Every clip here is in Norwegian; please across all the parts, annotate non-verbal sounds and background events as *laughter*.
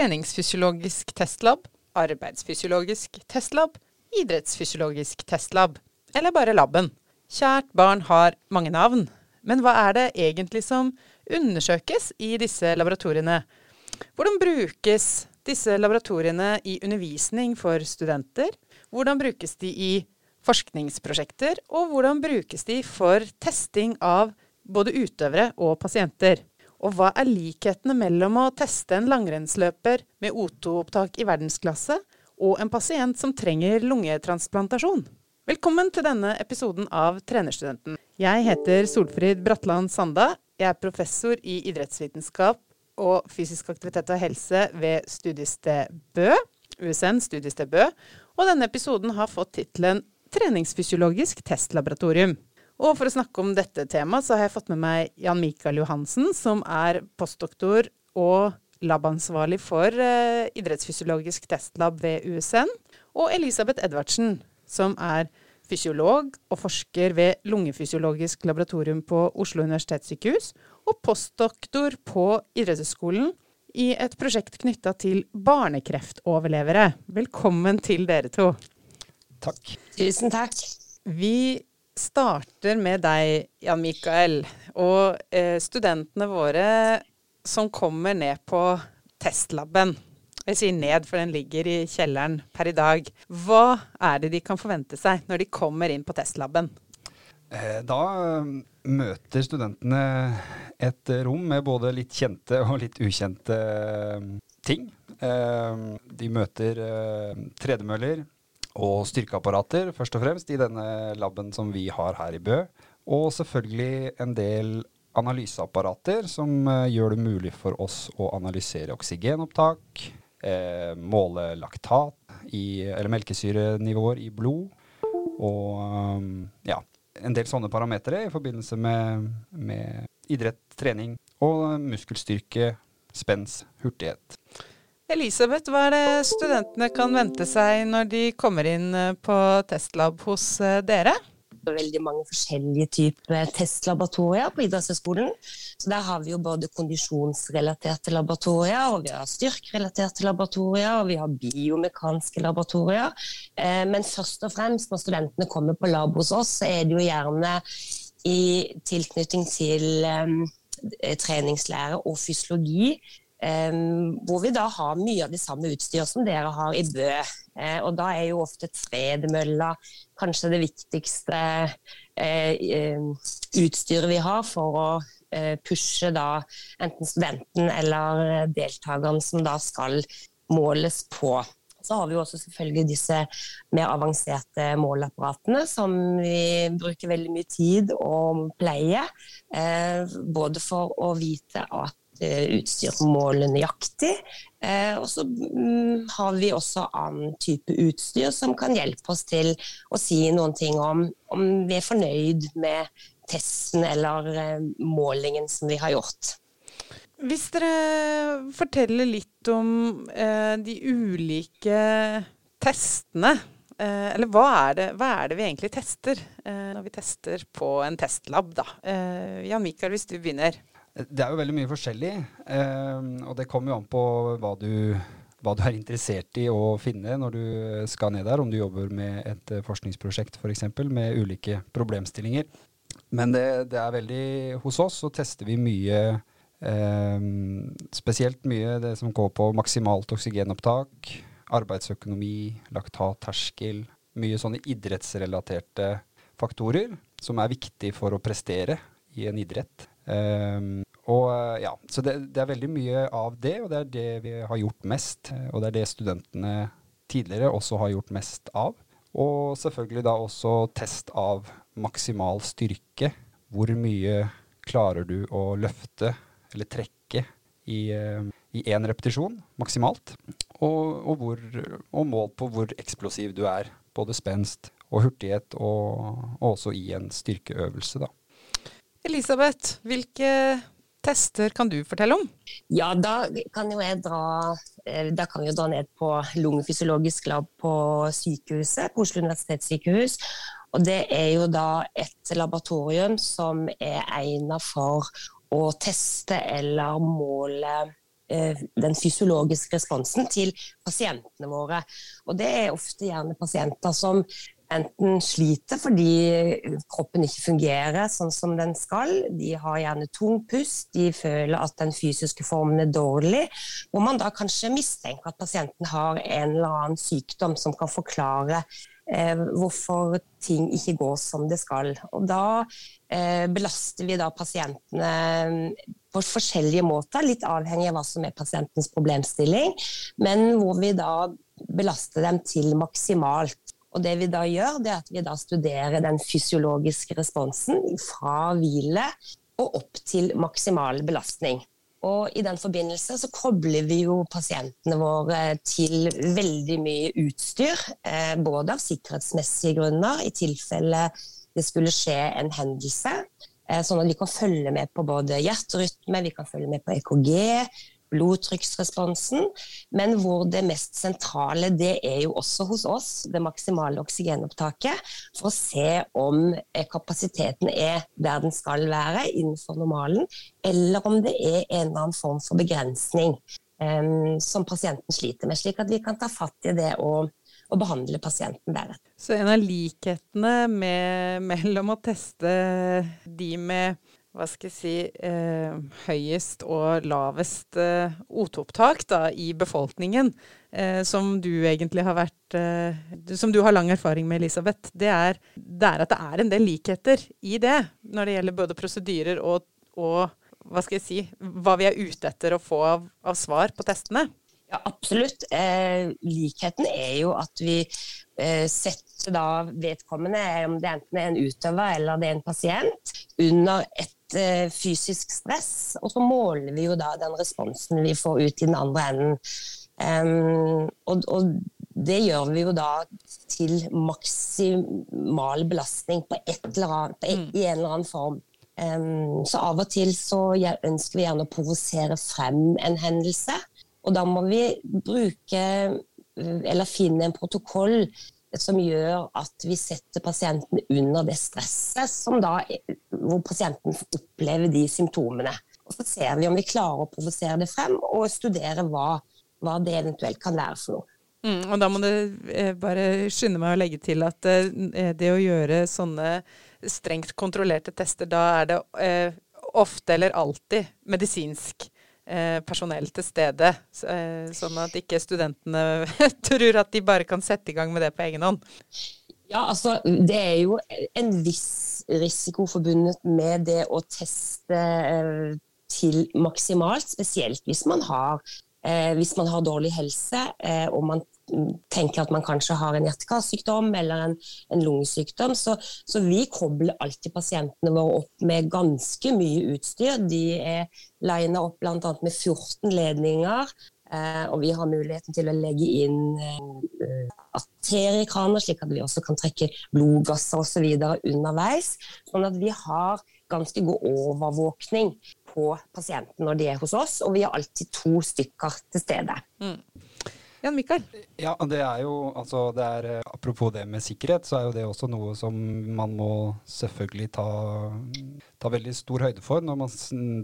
treningsfysiologisk testlab, arbeidsfysiologisk testlab, idrettsfysiologisk testlab, eller bare laben. Kjært barn har mange navn, men hva er det egentlig som undersøkes i disse laboratoriene? Hvordan brukes disse laboratoriene i undervisning for studenter? Hvordan brukes de i forskningsprosjekter, og hvordan brukes de for testing av både utøvere og pasienter? Og hva er likhetene mellom å teste en langrennsløper med O2-opptak i verdensklasse og en pasient som trenger lungetransplantasjon? Velkommen til denne episoden av Trenerstudenten. Jeg heter Solfrid Bratland Sanda. Jeg er professor i idrettsvitenskap og fysisk aktivitet og helse ved studiested Bø, USN studiested Bø. Og denne episoden har fått tittelen Treningsfysiologisk testlaboratorium. Og for å snakke om dette temaet, så har jeg fått med meg Jan Mikael Johansen, som er postdoktor og labansvarlig for eh, idrettsfysiologisk testlab ved USN. Og Elisabeth Edvardsen, som er fysiolog og forsker ved lungefysiologisk laboratorium på Oslo universitetssykehus, og postdoktor på Idrettshøgskolen i et prosjekt knytta til barnekreftoverlevere. Velkommen til dere to. Takk. Tusen takk. Vi starter med deg, Jan Mikael. Og eh, studentene våre som kommer ned på testlaben. Jeg sier ned, for den ligger i kjelleren per i dag. Hva er det de kan forvente seg når de kommer inn på testlaben? Eh, da eh, møter studentene et rom med både litt kjente og litt ukjente eh, ting. De møter tredemøller, og styrkeapparater, først og fremst, i denne laben som vi har her i Bø. Og selvfølgelig en del analyseapparater som uh, gjør det mulig for oss å analysere oksygenopptak, eh, måle laktat, i, eller melkesyrenivåer i blod, og um, ja, en del sånne parametere i forbindelse med, med idrett, trening og muskelstyrke, spens, hurtighet. Elisabeth, hva er det studentene kan vente seg når de kommer inn eh, på testlab hos eh, dere? Er veldig mange forskjellige typer testlaboratorier på idrettshøyskolen. Så der har vi jo både kondisjonsrelaterte laboratorier, og vi har styrkerelaterte laboratorier, og vi har biomekanske laboratorier. Eh, men først og fremst når studentene kommer på lab hos oss, så er det jo gjerne i tilknytning til treningslære og fysiologi hvor vi da har mye av det samme utstyr som dere har i Bø. Uh, og da er jo ofte tredemølla kanskje det viktigste uh, utstyret vi har for å uh, pushe da enten studenten eller deltakeren som da skal måles på. Så har vi jo også selvfølgelig disse mer avanserte måleapparatene som vi bruker veldig mye tid og pleie. både for å vite at Eh, utstyr som nøyaktig. Eh, og så mm, har vi også annen type utstyr som kan hjelpe oss til å si noen ting om om vi er fornøyd med testen eller eh, målingen som vi har gjort. Hvis dere forteller litt om eh, de ulike testene, eh, eller hva er, det, hva er, det, vi egentlig tester eh, når vi tester på en testlab, da? Jan Mikael, hvis du begynner. Det er jo veldig mye forskjellig, eh, og det kommer jo an på hva du, hva du, er interessert i å finne når du skal ned der, om du jobber med et eh, forskningsprosjekt f.eks. For med ulike problemstillinger. Men det, det, er veldig Hos oss så tester vi mye eh, Spesielt mye det som går på maksimalt oksygenopptak, arbeidsøkonomi, laktatterskel. Mye sånne idrettsrelaterte faktorer som er viktig for å prestere i en idrett. Um, og eh, ja, Så det, det, er veldig mye av det, og det er det vi har gjort mest. Og det er det studentene tidligere også har gjort mest av. Og selvfølgelig da også test av maksimal styrke. Hvor mye klarer du å løfte eller trekke i én uh, repetisjon maksimalt? Og, og, hvor, og, mål på hvor eksplosiv du er. Både spenst og hurtighet, og, og også i en styrkeøvelse, da. Elisabeth, hvilke tester kan du fortelle om? Ja, da kan jo jeg dra, eh, kan jeg dra ned på lungefysiologisk lab på sykehuset, på Oslo universitetssykehus. Og det er jo da et laboratorium som er egnet for å teste eller måle den fysiologiske responsen til pasientene våre. Og det er ofte gjerne pasienter som enten sliter fordi kroppen ikke fungerer sånn som den skal, de har gjerne tung pust, de føler at den fysiske formen er dårlig, hvor man da kanskje mistenker at pasienten har en eller annen sykdom som kan forklare eh, hvorfor ting ikke går som det skal. Og da eh, belaster vi da pasientene eh, på forskjellige måter, litt avhengig av hva som er pasientens problemstilling, men hvor vi da belaster dem til maksimalt. Og det vi da gjør, det er at vi da studerer den fysiologiske responsen fra hvile og opp til maksimal belastning. Og I den forbindelse så kobler vi jo pasientene våre til veldig mye utstyr. Eh, både av sikkerhetsmessige grunner, i tilfelle det skulle skje en hendelse. Eh, sånn at vi kan følge med på både hjerterytme, vi kan følge med på EKG, blodtrykksresponsen. Men hvor det mest sentrale det er jo også hos oss, det maksimale oksygenopptaket. For å se om eh, kapasiteten er der den skal være innenfor normalen, eller om det er en eller annen form for begrensning um, som pasienten sliter med. Slik at vi kan ta fatt i det og, og behandle pasienten deretter. Så en av likhetene med, mellom å teste de med hva skal jeg si, eh, høyest og lavest eh, O2-opptak i befolkningen, eh, som du egentlig har vært eh, Som du har lang erfaring med, Elisabeth, det er, det er, at det er en del likheter i det når det gjelder både prosedyrer og, og hva skal jeg si, hva vi er ute etter å få av, av svar på testene. Ja, absolutt. Eh, likheten er jo at vi eh, setter da vedkommende, om det enten er en utøver eller det er en pasient, under et fysisk stress, og så måler vi jo da den responsen vi får ut i den andre enden. Um, og, og, det gjør vi jo da til maksimal belastning på, annet, på et, mm. i en eller annen form. Um, så av og til så ønsker vi gjerne å provosere frem en hendelse, og da må vi bruke eller finne en protokoll som gjør at vi setter pasienten under det stresset som da, hvor pasienten opplever de symptomene. Og Så ser vi om vi klarer å provosere det frem, og studere hva, hva det eventuelt kan være for noe. Mm, og da må du eh, bare skynde meg å legge til at eh, det å gjøre sånne strengt kontrollerte tester, da er det eh, ofte eller alltid medisinsk personell til stede, eh, sånn at ikke studentene *laughs* tror at de bare kan sette i gang med det på egen hånd? Ja, altså det er jo en viss risiko forbundet med det å teste eh, til maksimalt, spesielt hvis man har, hvis man har dårlig helse og man tenker at man kanskje har en hjerte-karsykdom eller en, en lungesykdom. Så, så, vi kobler alltid pasientene våre opp med ganske mye utstyr. De er lina opp bl.a. med 14 ledninger. Eh, og vi har muligheten til å legge inn eh, arteriekraner, slik at vi også kan trekke blodgasser osv. underveis. Sånn at vi har ganske god overvåkning på pasienten når de er hos oss, og vi har alltid to stykker til stede. Mm. Jan Mikael? Ja, det er jo altså det er, eh, Apropos det med sikkerhet, så er jo det også noe som man må selvfølgelig ta, ta veldig stor høyde for når man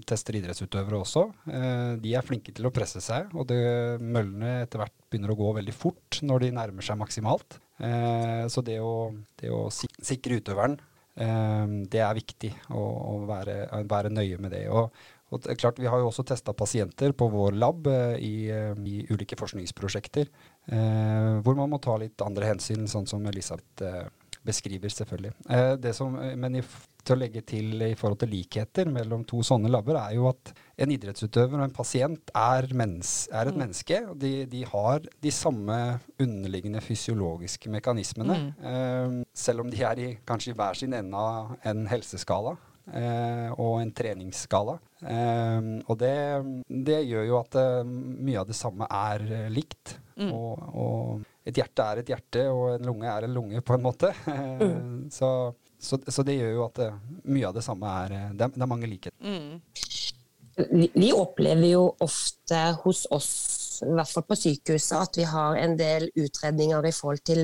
tester idrettsutøvere også. Eh, de er flinke til å presse seg, og det, møllene etter hvert begynner å gå veldig fort når de nærmer seg maksimalt. Eh, så det å, det å sikre utøveren det er viktig å, å være, være, nøye med det. Og, og det er klart, Vi har jo også testa pasienter på vår lab eh, i, eh, i, ulike forskningsprosjekter, eh, hvor man må ta litt andre hensyn, sånn som Elisabeth eh, beskriver, selvfølgelig. Eh, det som, eh, men i, til å legge til i forhold til likheter mellom to sånne labber, er jo at en idrettsutøver og en pasient er, mens, er et mm. menneske. og de, de, har de samme underliggende fysiologiske mekanismene, mm. selv om de er i kanskje i hver sin ende av en helseskala eh, og en treningsskala. Eh, og det, det, gjør jo at eh, mye av det samme er eh, likt. Mm. Og, og, et hjerte er et hjerte, og en lunge er en lunge, på en måte. *laughs* Mm. så, så, så, det gjør jo at eh, mye av det samme er Det, det er mange likheter. Mm. Vi, vi opplever jo ofte hos oss i hvert fall på sykehuset, at vi har en del utredninger i forhold til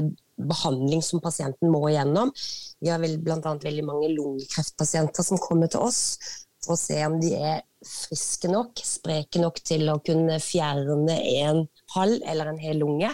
behandling som pasienten må igjennom. Vi har bl.a. veldig mange lungekreftpasienter som kommer til oss for å se om de er friske nok, spreke nok til å kunne fjerne en halv eller en hel lunge.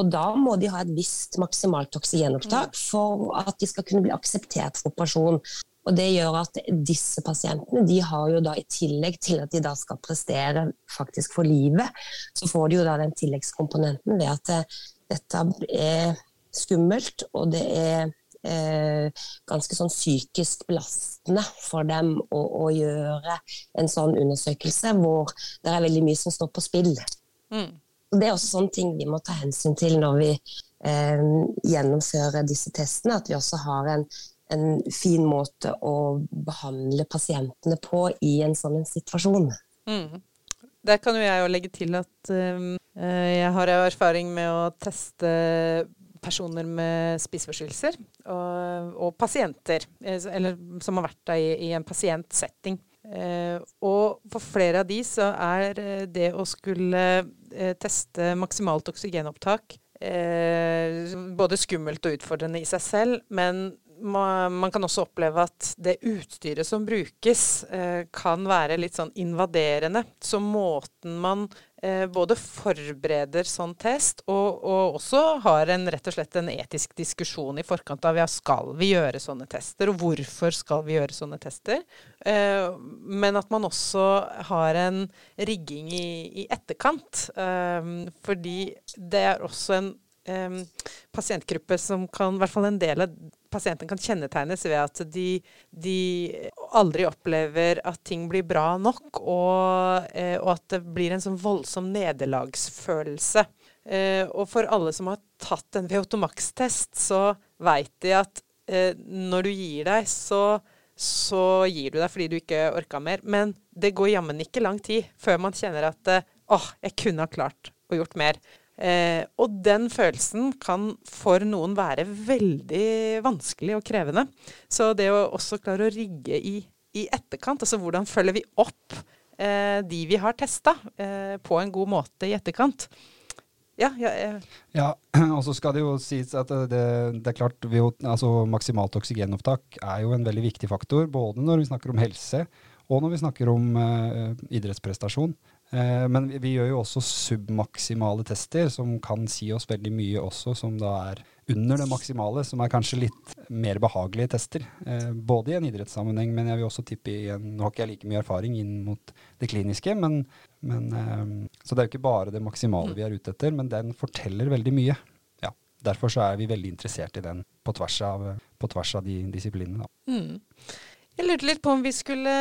Og da må de ha et visst maksimalt oksygenopptak for at de skal kunne bli akseptert for operasjon. Og det gjør at disse pasientene de har jo da i tillegg til at de da skal prestere faktisk for livet, så får de jo da den tilleggskomponenten ved at eh, dette er skummelt, og det er eh, ganske sånn psykisk belastende for dem å, å, gjøre en sånn undersøkelse hvor det er veldig mye som står på spill. Mm. Det er også sånne ting vi må ta hensyn til når vi eh, gjennomfører disse testene. At vi også har en, en, fin måte å behandle pasientene på i en sånn situasjon. Mm. Der kan jo jeg jo legge til at um, jeg har erfaring med å teste personer med spiseforstyrrelser og, og, pasienter, eh, eller som har vært i, i en pasientsetting. Eh, og for flere av de så er eh, det å skulle eh, teste maksimalt oksygenopptak eh, både skummelt og utfordrende i seg selv, men man kan også oppleve at det utstyret som brukes, eh, kan være litt sånn invaderende. Så måten man både forbereder sånn test, og, og, også har en, rett og slett en etisk diskusjon i forkant av ja, skal vi gjøre sånne tester, og hvorfor skal vi gjøre sånne tester. Eh, men at man også har en rigging i, i etterkant. Eh, fordi det er også en Um, pasientgruppe som kan, i hvert fall en del av pasienten kan kjennetegnes ved at de, de aldri opplever at ting blir bra nok, og, uh, og at det blir en sånn voldsom nederlagsfølelse. Uh, og for alle som har tatt en VO2max-test, så veit de at uh, når du gir deg, så, så gir du deg fordi du ikke orka mer. Men det går jammen ikke lang tid før man kjenner at åh, jeg kunne ha klart å gjort mer. Eh, og den følelsen kan for noen være veldig vanskelig og krevende. Så det å også klare å rigge i, i etterkant, altså hvordan følger vi opp eh, de vi har testa, eh, på en god måte i etterkant. Ja, ja, ja, *clears throat* og så skal det jo sies at det, det er klart vi, altså Maksimalt oksygenopptak er jo en veldig viktig faktor, både når vi snakker om helse og når vi snakker om uh, idrettsprestasjon. Eh, men vi, gjør jo også submaksimale tester, som kan si oss veldig mye også, som da er under det maksimale, som er kanskje litt mer behagelige tester. Eh, både i en idrettssammenheng, men jeg vil også tippe i en Nå har ikke jeg like mye erfaring inn mot det kliniske, men, men eh, Så det er jo ikke bare det maksimale vi er ute etter, men den forteller veldig mye. Ja, Derfor så er vi veldig interessert i den på tvers av, på tvers av de disiplinene. Da. Mm. Jeg lurte litt på om vi skulle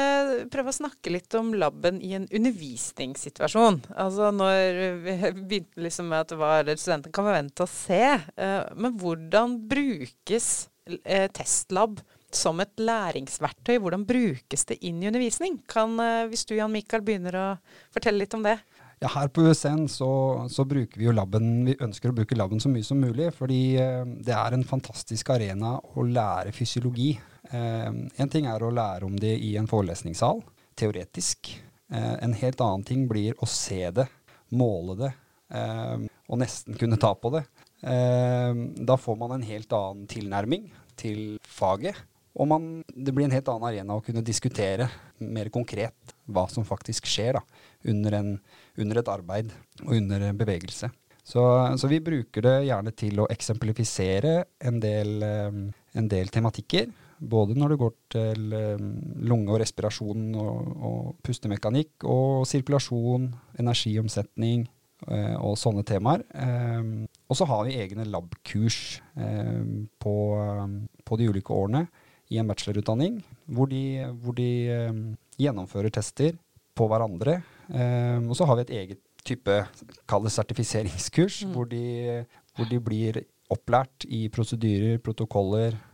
prøve å snakke litt om laben i en undervisningssituasjon. Altså når vi *laughs* begynte liksom med at hva er det studenten kan forvente å se. Eh, men hvordan brukes eh, testlab som et læringsverktøy? Hvordan brukes det inn i undervisning? Kan, eh, hvis du Jan Mikael begynner å fortelle litt om det? Ja, Her på USN så, så, bruker vi jo laben, vi ønsker å bruke laben så mye som mulig. Fordi det er en fantastisk arena å lære fysiologi. Eh, en ting er å lære om det i en forelesningssal, teoretisk. Eh, en helt annen ting blir å se det, måle det, eh, og nesten kunne ta på det. da får man en helt annen tilnærming til faget. Og man, det blir en helt annen arena å kunne diskutere mer konkret hva som faktisk skjer da, under, en, under et arbeid og under bevegelse. Så, så, vi bruker det gjerne til å eksemplifisere en del, en del tematikker. Både når det går til um, lunge og respirasjon og, og, pustemekanikk, og sirkulasjon, energiomsetning uh, og sånne temaer. Um, og så har vi egne labkurs på, på, de ulike årene i en bachelorutdanning, hvor de, hvor de gjennomfører tester på hverandre. og så har vi et eget type, kall det sertifiseringskurs, mm. hvor, de, hvor de blir opplært i prosedyrer, protokoller, eh,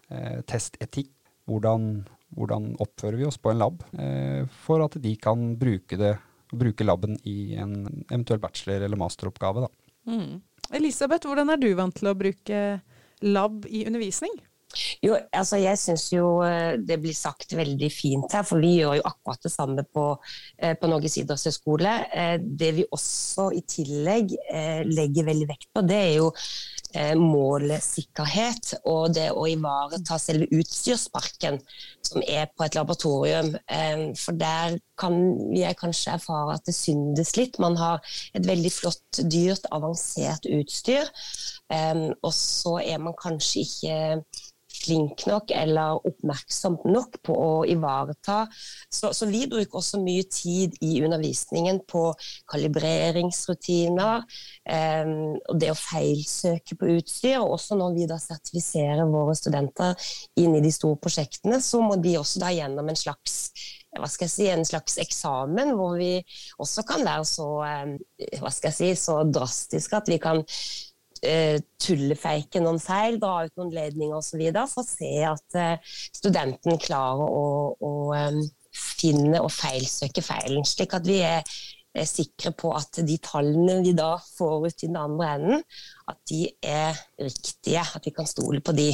testetikk hvordan, hvordan, oppfører vi oss på en lab, eh, for at de kan bruke, det, bruke laben i en eventuell bachelor- eller masteroppgave. Mm. Elisabeth, hvordan er du vant til å bruke lab i undervisning? Jo, altså jeg syns jo eh, det blir sagt veldig fint her, for vi gjør jo akkurat det samme på, eh, på Norges idrettshøgskole. Eh, det vi også i tillegg legger veldig vekt på, det er jo målesikkerhet og det å ivareta selve utstyrsparken som er på et laboratorium. For der kan jeg kanskje erfare at det syndes litt. Man har et veldig flott, dyrt, avansert utstyr, og så er man kanskje ikke flink nok eller oppmerksom nok på å ivareta. Så, så, vi bruker også mye tid i undervisningen på kalibreringsrutiner, eh, og det å feilsøke på utstyr. Og også når vi da sertifiserer våre studenter inn i de store prosjektene, så må de også da gjennom en slags hva skal jeg si, en slags eksamen hvor vi også kan være så, eh, hva skal jeg si, så drastiske at vi kan eh, tullefeike noen feil, dra ut noen ledninger osv. for å se at eh, studenten klarer å, å um, finne og feilsøke feilen. Slik at vi er, er, sikre på at de tallene vi da får ut i den andre enden, at de er riktige, at vi kan stole på de.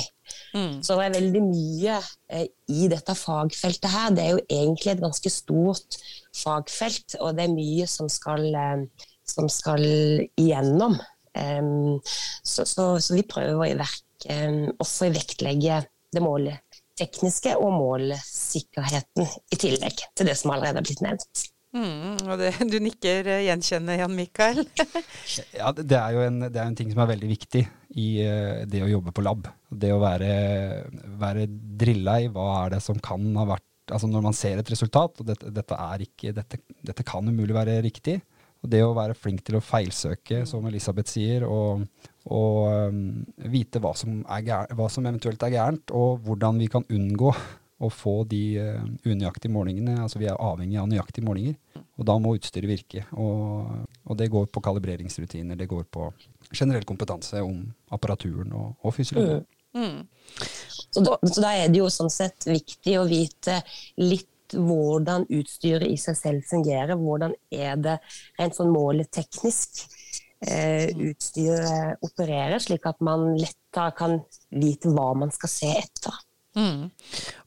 Mm. Så det er veldig mye eh, i dette fagfeltet her. Det er jo egentlig et ganske stort fagfelt, og det er mye som skal, eh, som skal igjennom. Um, så, så, så, vi prøver i verk um, også å vektlegge det målet tekniske og målsikkerheten i tillegg til det som allerede er blitt nevnt. Mm, og det, Du nikker eh, gjenkjennende, Jan Mikael? *laughs* ja, det er jo en, det er en, ting som er veldig viktig i uh, det å jobbe på lab. Det å være, være drilla i hva er det som kan ha vært Altså når man ser et resultat, og dette, dette, ikke, dette, dette kan umulig være riktig, det å være flink til å feilsøke, som Elisabeth sier, og, og um, vite hva som, hva som, eventuelt er gærent, og hvordan vi kan unngå å få de uh, unøyaktige målingene. Altså vi er avhengig av nøyaktige målinger, og da må utstyret virke. Og, og, det går på kalibreringsrutiner, det går på generell kompetanse om apparaturen og, og fysiologi. Mm. Mm. Så, da, så da er det jo sånn sett viktig å vite litt hvordan utstyret i seg selv fungerer. Hvordan er det rent sånn måleteknisk eh, utstyret opererer, slik at man lettere kan vite hva man skal se etter. Mm.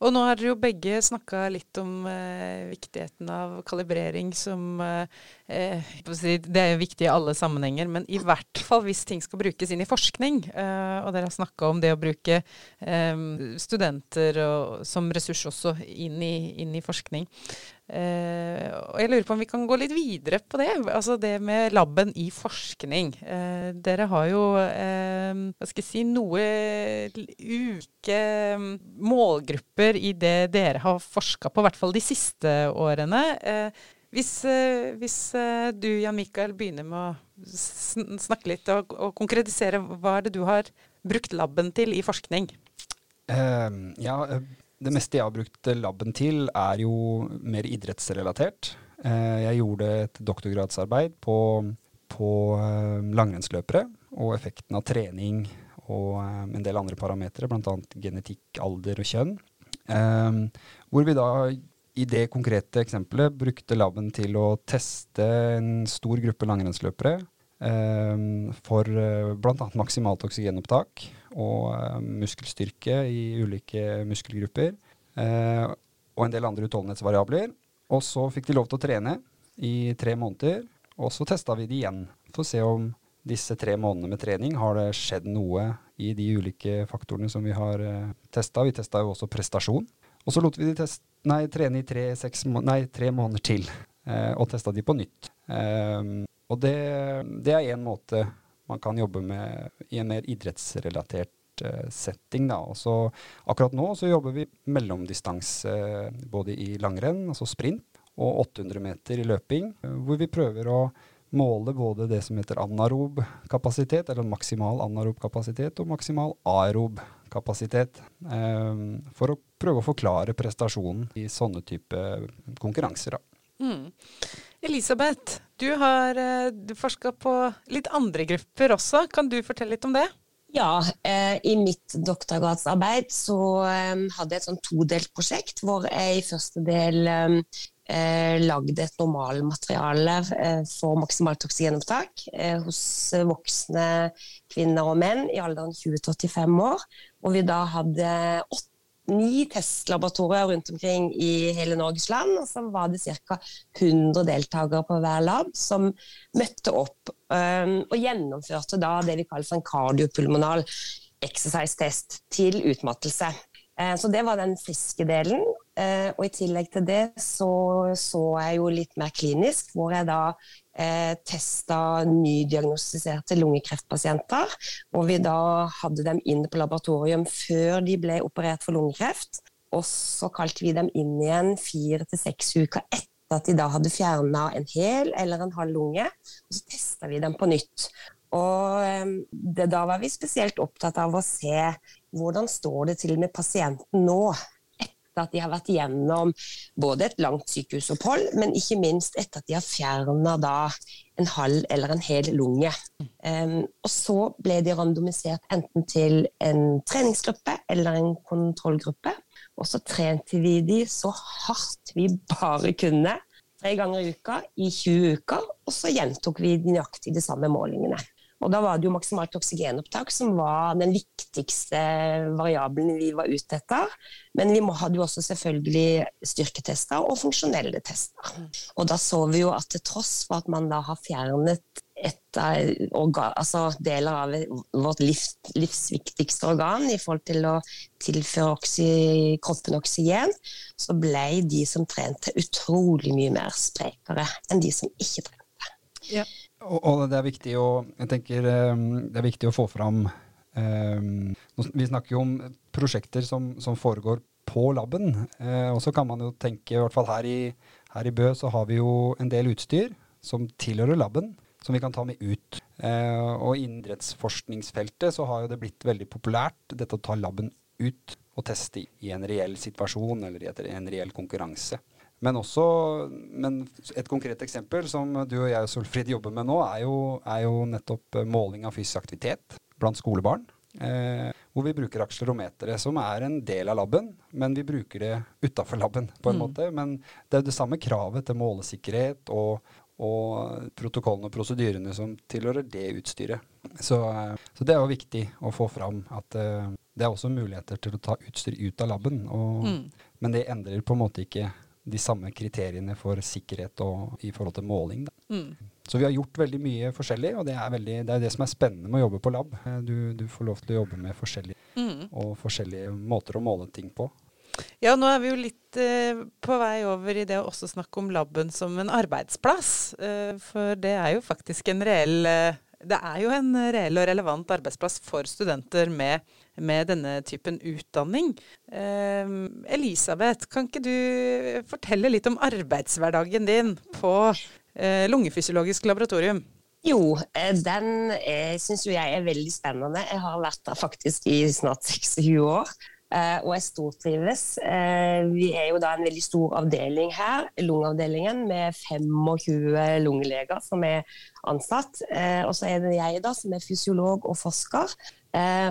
Og nå har dere jo begge snakka litt om eh, viktigheten av kalibrering som eh Det er viktig i alle sammenhenger, men i hvert fall hvis ting skal brukes inn i forskning. Eh, og dere har snakka om det å bruke eh, studenter som ressurs også inn i, inn i forskning. Og jeg lurer på om vi kan gå litt videre på det. Altså det med laben i forskning. Dere har jo hva skal jeg si, noe uke målgrupper i det dere har forska på, i hvert fall de siste årene. Hvis, hvis du, Jan Mikael, begynner med å snakke litt og, og, konkretisere, hva er det du har brukt laben til i forskning? ja, det meste jeg har brukt laben til, er jo mer idrettsrelatert. Uh, jeg gjorde et doktorgradsarbeid på, på uh, langrennsløpere og effekten av trening og eh, en del andre parametere, bl.a. genetikk, alder og kjønn. Hvor vi da i det konkrete eksempelet brukte laben til å teste en stor gruppe langrennsløpere for bl.a. maksimalt oksygenopptak og eh, muskelstyrke i ulike muskelgrupper. Eh, og en del andre utholdenhetsvariabler. Og så fikk de lov til å trene i tre måneder, og så testa vi de igjen for å se om disse tre månedene med trening har det skjedd noe i de ulike faktorene som vi har eh, testa. Vi testa jo også prestasjon. Og så lot vi de test, nei, trene i tre, nei, tre måneder til, uh, og testa de på nytt. Uh, og det, det er én måte man kan jobbe med i en mer idrettsrelatert uh, setting. Da. Og så, akkurat nå så jobber vi mellomdistanse uh, både i langrenn, altså sprint, og 800 meter i løping, hvor vi prøver å måle både det som heter anarob kapasitet, eller maksimal anarob kapasitet, og maksimal aerob kapasitet, for å prøve å forklare prestasjonen i sånne type konkurranser. Da. Mm. Elisabeth, du har uh, forska på litt andre grupper også. Kan du fortelle litt om det? Ja, eh, i mitt doktorgradsarbeid så eh, hadde jeg et sånn todelt prosjekt hvor jeg i første del eh, eh, lagd et normalmateriale eh, for maksimalt oksygenopptak eh, hos voksne kvinner og menn i alderen 20 85 år. Og vi da hadde ni testlaboratorier rundt omkring i hele Norges land. Og så var det ca. 100 deltakere på hver lab som møtte opp eh, og gjennomførte da det vi kaller for en kardiopulmonal exercise-test til utmattelse. Eh, så det var den friske delen. Eh, og i tillegg til det så, så jeg jo litt mer klinisk, hvor jeg da eh, testa nydiagnostiserte lungekreftpasienter. Og vi da hadde dem inn på laboratorium før de ble operert for lungekreft. Og så kalte vi dem inn igjen fire til seks uker etter at de da hadde fjerna en hel eller en halv lunge. Og så testa vi dem på nytt. Og eh, det, da var vi spesielt opptatt av å se hvordan står det til med pasienten nå. Etter at de har vært gjennom både et langt sykehusopphold, men ikke minst etter at de har fjerna en halv eller en hel lunge. Um, og så ble de randomisert enten til en treningsgruppe eller en kontrollgruppe. Og så trente vi de så hardt vi bare kunne tre ganger i uka i 20 uker, og så gjentok vi nøyaktig de samme målingene. Og da var det jo maksimalt oksygenopptak som var den viktigste variabelen vi var ute etter. Men vi hadde jo også selvfølgelig styrketester og funksjonelle tester. Og da så vi jo at til tross for at man da har fjernet et organ, altså deler av vårt livs, livsviktigste organ i forhold til å tilføre oksy, kroppen oksygen, så ble de som trente utrolig mye mer sprekere enn de som ikke trente. Ja. Og, det er viktig å, jeg tenker, ehm, det er viktig å få fram um, Vi snakker jo om prosjekter som, som foregår på laben. Uh, og så kan man jo tenke, i hvert fall her i, her i, Bø, så har vi jo en del utstyr som tilhører laben, som vi kan ta med ut. Uh, og i idrettsforskningsfeltet så har jo det blitt veldig populært dette å ta laben ut og teste i en reell situasjon eller i en reell konkurranse. Men også men et konkret eksempel som du og jeg Solfrid jobber med nå, er jo, er jo nettopp eh, måling av fysisk aktivitet blant skolebarn. Eh, hvor vi bruker akselerometeret, som er en del av laben, men vi bruker det utafor laben på en mm. måte. Men det er det samme kravet til målesikkerhet og, og protokollene og prosedyrene som tilhører det utstyret. Så, eh, så, det er jo viktig å få fram at uh, det er også muligheter til å ta utstyr ut av laben. Og, mm. Men det endrer på en måte ikke de samme kriteriene for sikkerhet og i forhold til måling. Mm. Så vi har gjort veldig mye forskjellig, og det er, veldig, det er, det som er spennende med å jobbe på lab. Eh, du, du får lov til å jobbe med forskjellige, mm. og forskjellige måter å måle ting på. Ja, nå er vi jo litt eh, på vei over i det å også snakke om laben som en arbeidsplass. Eh, for det er jo faktisk en reell eh, det er jo en reell og relevant arbeidsplass for studenter med, med denne typen utdanning. Eh, Elisabeth, kan ikke du fortelle litt om arbeidshverdagen din på eh, lungefysiologisk laboratorium? Jo, eh, den syns jo jeg er veldig spennende. Jeg har vært der faktisk i snart 26 år. Uh, og jeg stortrives. Uh, vi er jo da en veldig stor avdeling her, lungeavdelingen, med 25 lungeleger som er ansatt. Uh, og så er det jeg da, som er fysiolog og forsker.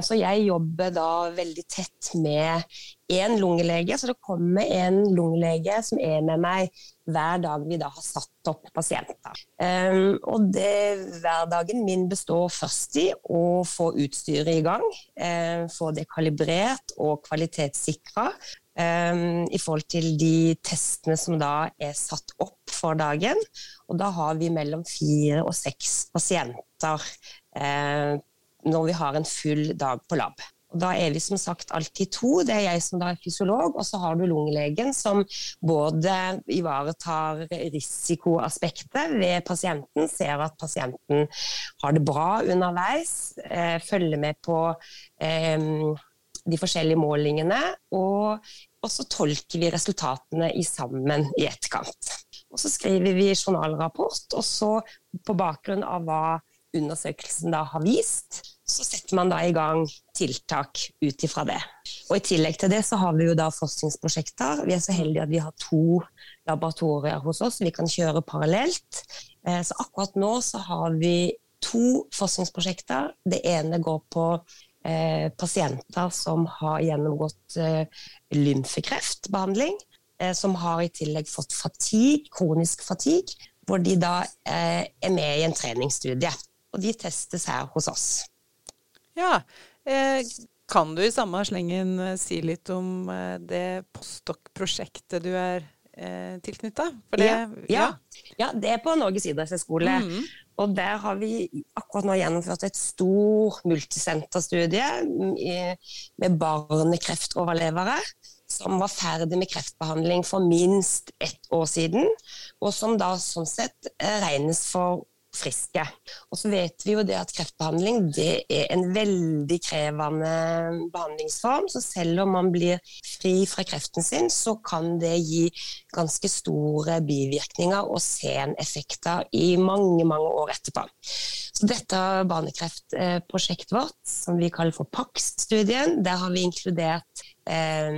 så jeg jobber da veldig tett med én lungelege, så det kommer en lungelege som er med meg hver dag vi da har satt opp pasienter. Um, og det, hverdagen min består først i å få utstyret i gang. Um, få det kalibrert og kvalitetssikra. Um, I forhold til de testene som da er satt opp for dagen. Og da har vi mellom fire og seks pasienter når vi har en full dag på lab. Da er vi som sagt alltid to. Det er jeg som da er fysiolog, og så har du lungelegen som både ivaretar risikoaspektet ved pasienten, ser at pasienten har det bra underveis, eh, følger med på eh, de forskjellige målingene, og, og så tolker vi resultatene i sammen i etterkant. Og så skriver vi journalrapport, og så på bakgrunn av hva undersøkelsen da har vist, så setter man da i gang tiltak ut ifra det. Og I tillegg til det så har vi jo da forskningsprosjekter. Vi er så heldige at vi har to laboratorier hos oss vi kan kjøre parallelt. Eh, så akkurat nå så har vi to forskningsprosjekter. Det ene går på eh, pasienter som har gjennomgått eh, lymfekreftbehandling. eh, som har i tillegg fått fatigue, kronisk fatigue, hvor de da er med i en treningsstudie. Og de testes her hos oss. Ja. Eh, kan du i samme slengen eh, si litt om eh, det postdok-prosjektet du er eh, tilknytta? Ja, ja. ja, det er på Norges idrettshøgskole. Mm. Og der har vi akkurat nå gjennomført et stor multisenterstudie med barnekreftoverlevere som var ferdig med kreftbehandling for minst ett år siden, og som da sånn sett regnes for friske. Og så vet vi jo det at kreftbehandling det er en veldig krevende behandlingsform. Så selv om man blir fri fra kreften sin, så kan det gi ganske store bivirkninger og seneffekter i mange, mange år etterpå. Så dette barnekreftprosjektet vårt, som vi kaller for PAX-studien, der har vi inkludert eh,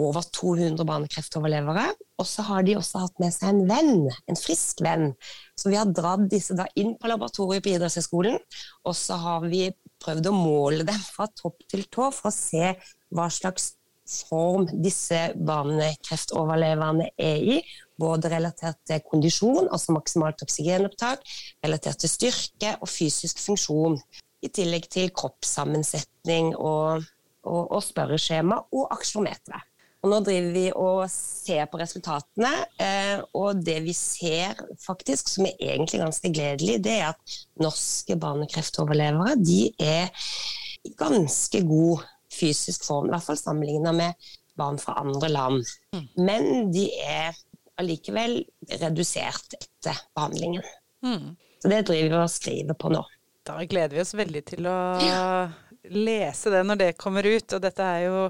over 200 barnekreftoverlevere. Og så har de også hatt med seg en venn, en frisk venn. Så vi har dratt disse da inn på laboratoriet på idrettshøyskolen, og så har vi prøvd å måle dem fra topp til tå for å se hva slags form disse barnekreftoverleverne er i. Både relatert til kondisjon, altså maksimalt oksygenopptak, relatert til styrke og fysisk funksjon. I tillegg til kroppssammensetning og, og, og spørreskjema og aksjometeret. Og nå driver vi og ser på resultatene, eh, og det vi ser faktisk, som er egentlig ganske gledelig, det er at norske barnekreftoverlevere de er i ganske god fysisk form, i hvert fall sammenlignet med barn fra andre land. Mm. Men de er allikevel redusert etter behandlingen. Mm. Så det driver vi og skriver på nå. Da gleder vi oss veldig til å ja. lese det når det kommer ut. Og dette er jo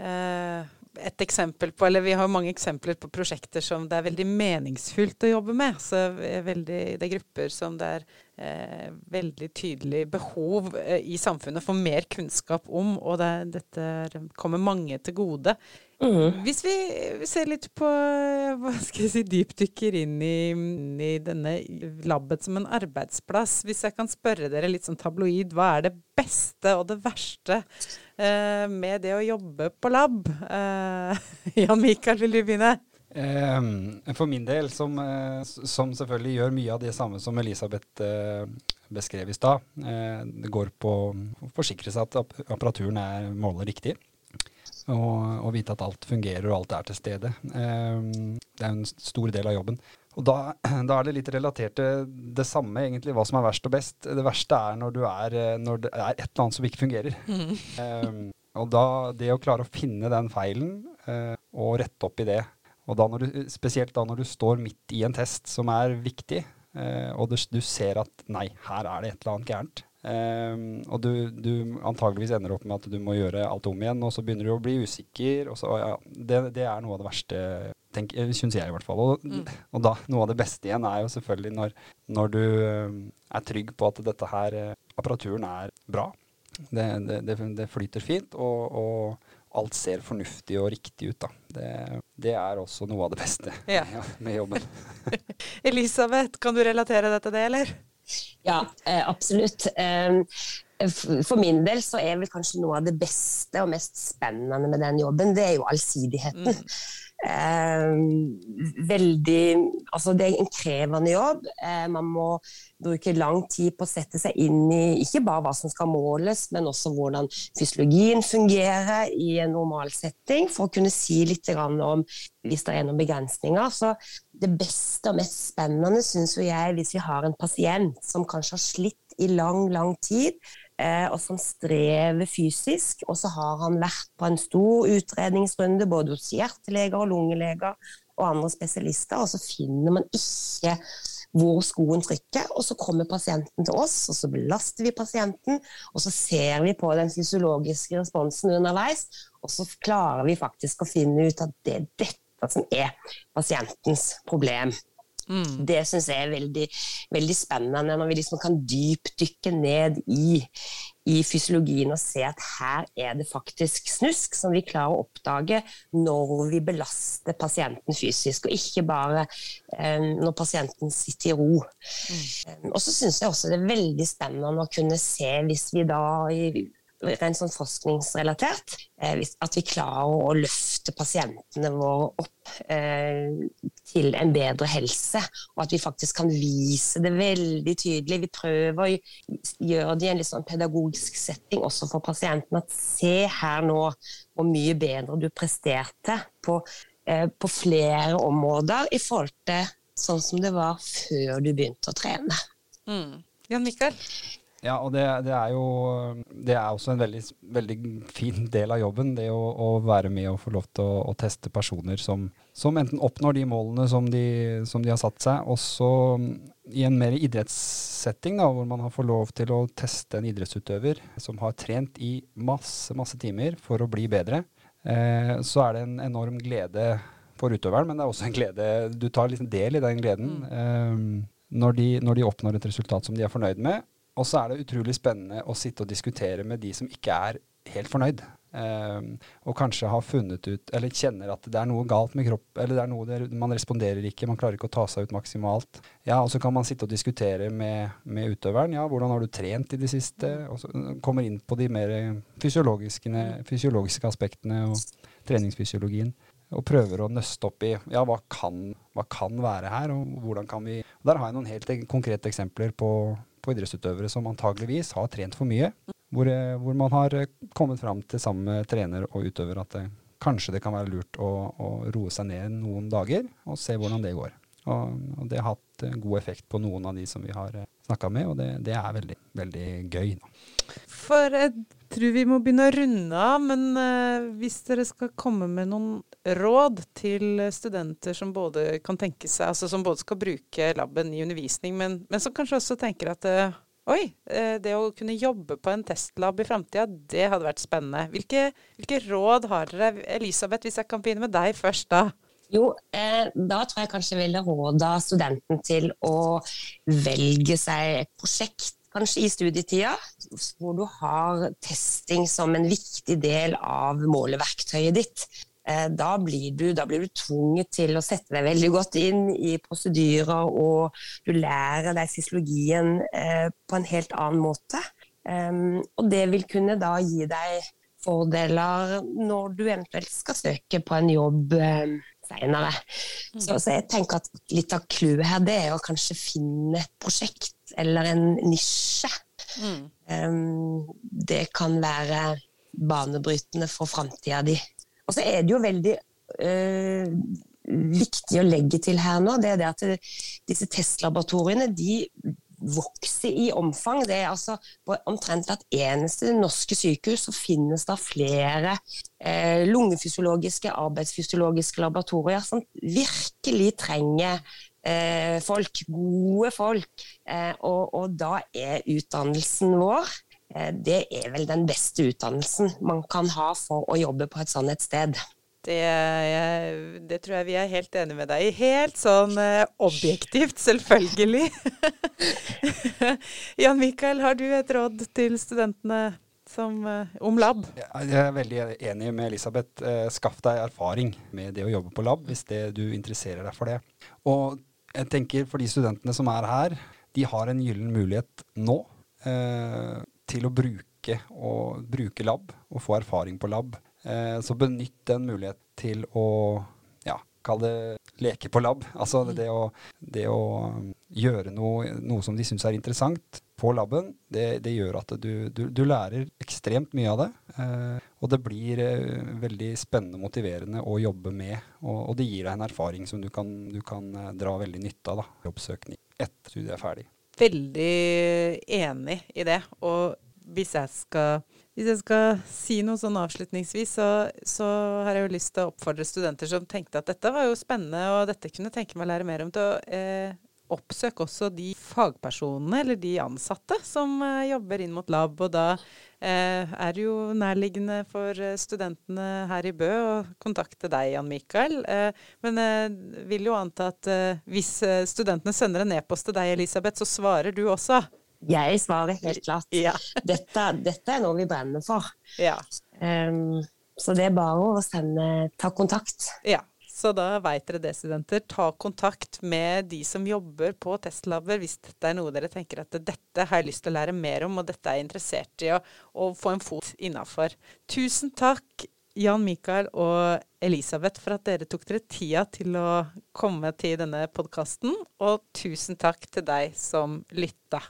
eh, et eksempel på, eller vi har mange eksempler på prosjekter som det er veldig meningsfullt å jobbe med. Så veldig, det er grupper som det er veldig tydelig behov eh, i samfunnet for mer kunnskap om, og det, dette kommer mange til gode. Mm. Hvis vi ser litt på hva skal jeg si, dypdykker inn i, i, denne labbet som en arbeidsplass. Hvis jeg kan spørre dere litt sånn tabloid, hva er det beste og det verste eh, med det å jobbe på lab? Eh, *laughs* Jan Mikael, vil du begynne? Eh, for min del, som, eh, som, selvfølgelig gjør mye av det samme som Elisabeth eh, beskrev i stad, eh, det går på å forsikre seg at apparaturen er måler riktig. Og, og, vite at alt fungerer og alt er til stede. Um, det er en stor del av jobben. Og da, *clears throat* da, er det litt relatert til det samme, egentlig, hva som er verst og best. Det verste er når, er, når det er et eller annet som ikke fungerer. Mm. Um, og da det å klare å finne den feilen og rette opp i det. Og da du, spesielt da når du står midt i en test som er viktig, eh, og du, du ser at nei, her er det et eller annet gærent. Um, og du, du, antageligvis ender opp med at du må gjøre alt om igjen, og så begynner du å bli usikker. Så, ja, det, det, er noe av det verste, syns jeg i hvert fall. Og, mm. og, da, noe av det beste igjen er jo selvfølgelig når, når du um, er trygg på at dette her, uh, apparaturen er bra. Det, det, det flyter fint, og, og, alt ser fornuftig og riktig ut. Da. Det, er også noe av det beste ja. *laughs* med jobben. *laughs* Elisabeth, kan du relatere deg til det, eller? Ja, eh, absolutt. Ehm, for min del så er vel kanskje noe av det beste og mest spennende med den jobben, det er jo allsidigheten. Mm. Eh, veldig Altså, det er en krevende jobb. Eh, man må bruke lang tid på å sette seg inn i ikke bare hva som skal måles, men også hvordan fysiologien fungerer i en normalsetting, for å kunne si litt om hvis det er noen begrensninger. Så det beste og mest spennende syns jeg hvis vi har en pasient som kanskje har slitt i lang, lang tid og som strever fysisk. Og så har han vært på en stor utredningsrunde både hos hjerteleger og lungeleger og andre spesialister, og så finner man ikke hvor skoen trykker. Og så kommer pasienten til oss, og så belaster vi pasienten. Og så ser vi på den fysiologiske responsen underveis, og så klarer vi faktisk å finne ut at det er dette som er pasientens problem. Mm. Det syns jeg er veldig, veldig, spennende, når vi liksom kan dypdykke ned i, i, fysiologien og se at her er det faktisk snusk som vi klarer å oppdage når vi belaster pasienten fysisk, og ikke bare eh, når pasienten sitter i ro. Mm. Um, og så syns jeg også det er veldig spennende å kunne se, hvis vi da i rent sånn forskningsrelatert. Eh, at vi klarer å løfte pasientene våre opp eh, til en bedre helse. Og at vi faktisk kan vise det veldig tydelig. Vi prøver å gjøre det i en litt sånn pedagogisk setting også for pasienten. At se her nå hvor mye bedre du presterte på, eh, på flere områder i forhold til sånn som det var før du begynte å trene. Mm. Ja, Mikael? Ja, og det, det, er jo Det er også en veldig, veldig fin del av jobben, det å, å, være med og få lov til å, å teste personer som, som, enten oppnår de målene som de, som de har satt seg, også i en mer idrettssetting, da, hvor man har fått lov til å teste en idrettsutøver som har trent i masse, masse timer for å bli bedre. Eh, så er det en enorm glede for utøveren, men det er også en glede Du tar liksom del i den gleden. Mm. Eh, når de, når de, oppnår et resultat som de er fornøyd med, og så er det utrolig spennende å sitte og diskutere med de som ikke er helt fornøyd. Um, og kanskje har funnet ut, eller kjenner at det er noe galt med kropp, eller det er noe der man responderer ikke, man klarer ikke å ta seg ut maksimalt. Ja, Og så kan man sitte og diskutere med, med utøveren. Ja, hvordan har du trent i det siste? Og så kommer inn på de mer fysiologiske aspektene og treningsfysiologien og prøver å nøste opp i ja, hva kan, hva kan være her, og hvordan kan vi Der har jeg noen helt konkrete eksempler på, på idrettsutøvere som antageligvis har trent for mye. Hvor, eh, hvor man har eh, kommet fram til sammen med trener og utøver at det, kanskje det kan være lurt å, å, roe seg ned noen dager og se hvordan det går. Og, og det har hatt eh, god effekt på noen av de som vi har snakka med, og det, det, er veldig, veldig gøy. For jeg tror vi må begynne å runde av, men uh, hvis dere skal komme med noen råd til studenter som både kan tenke seg, altså som både skal bruke laben i undervisning, men, men som kanskje også tenker at uh, oi, uh, det å kunne jobbe på en testlab i framtida, det hadde vært spennende. Hvilke, hvilke, råd har dere? Elisabeth, hvis jeg kan begynne med deg først, da. Jo, eh, da tror jeg kanskje jeg ville råda studenten til å velge seg et prosjekt kanskje i studietida, hvor du har testing som en viktig del av måleverktøyet ditt. Eh, da blir, du, da blir, du, tvunget til å sette deg veldig godt inn i prosedyrer, og du lærer deg fysiologien eh, på en helt annen måte. Um, og det vil kunne da gi deg fordeler når du eventuelt skal søke på en jobb um, seinere. Mm. Så, så, jeg tenker at litt av clouet her det er å kanskje finne et prosjekt eller en nisje. Mm. Um, det kan være banebrytende for framtida di. Og så er det jo veldig øh, viktig å legge til her nå, det er det at disse testlaboratoriene de vokser i omfang. Det er altså På omtrent hvert eneste norske sykehus så finnes det flere eh, lungefysiologiske, arbeidsfysiologiske laboratorier som virkelig trenger eh, folk, gode folk. Eh, og, og, da er utdannelsen vår eh, det er vel den beste utdannelsen man kan ha for å jobbe på et sånt et sted. Det, det, tror jeg vi er helt enige med deg i. Helt sånn eh, objektivt, selvfølgelig. *laughs* Jan Mikael, har du et råd til studentene som, eh, om lab? Jeg er veldig enig med Elisabeth. Eh, skaff deg erfaring med det å jobbe på lab, hvis du interesserer deg for det. Og jeg tenker for de studentene som er her, de har en gyllen mulighet nå eh, til å bruke, og, bruke lab og få erfaring på lab. Eh, så benytt den muligheten til å ja, kall det leke på lab. Altså mm. det å, det å um, gjøre noe, noe, som de syns er interessant på laben, det, det gjør at du, du, du, lærer ekstremt mye av det. Eh, og det blir eh, veldig spennende og motiverende å jobbe med. Og, og, det gir deg en erfaring som du kan, du kan dra veldig nytte av. da, Jobbsøkning etter studiet er ferdig. Veldig enig i det. Og hvis jeg skal hvis jeg skal si noe sånn avslutningsvis, så, så, har jeg jo lyst til å oppfordre studenter som tenkte at dette var jo spennende, og dette kunne jeg tenke meg å lære mer om, til å eh, oppsøke også de fagpersonene eller de ansatte som eh, jobber inn mot lab. Og da eh, er det jo nærliggende for eh, studentene her i Bø å kontakte deg, Jan Mikael. Eh, men jeg vil jo anta at eh, hvis studentene sender en e-post til deg, Elisabeth, så svarer du også. Jeg svarer helt klart. Ja. dette, dette, er noe vi brenner for. Ja. Um, så det er bare å sende, ta kontakt. Ja. Så da veit dere det, studenter. Ta kontakt med de som jobber på testlaber hvis dette er noe dere tenker at dette har jeg lyst til å lære mer om, og dette er jeg interessert i å, å få en fot innafor. Tusen takk, Jan Mikael og Elisabeth, for at dere tok dere tida til å komme til denne podkasten. Og tusen takk til deg som lytta.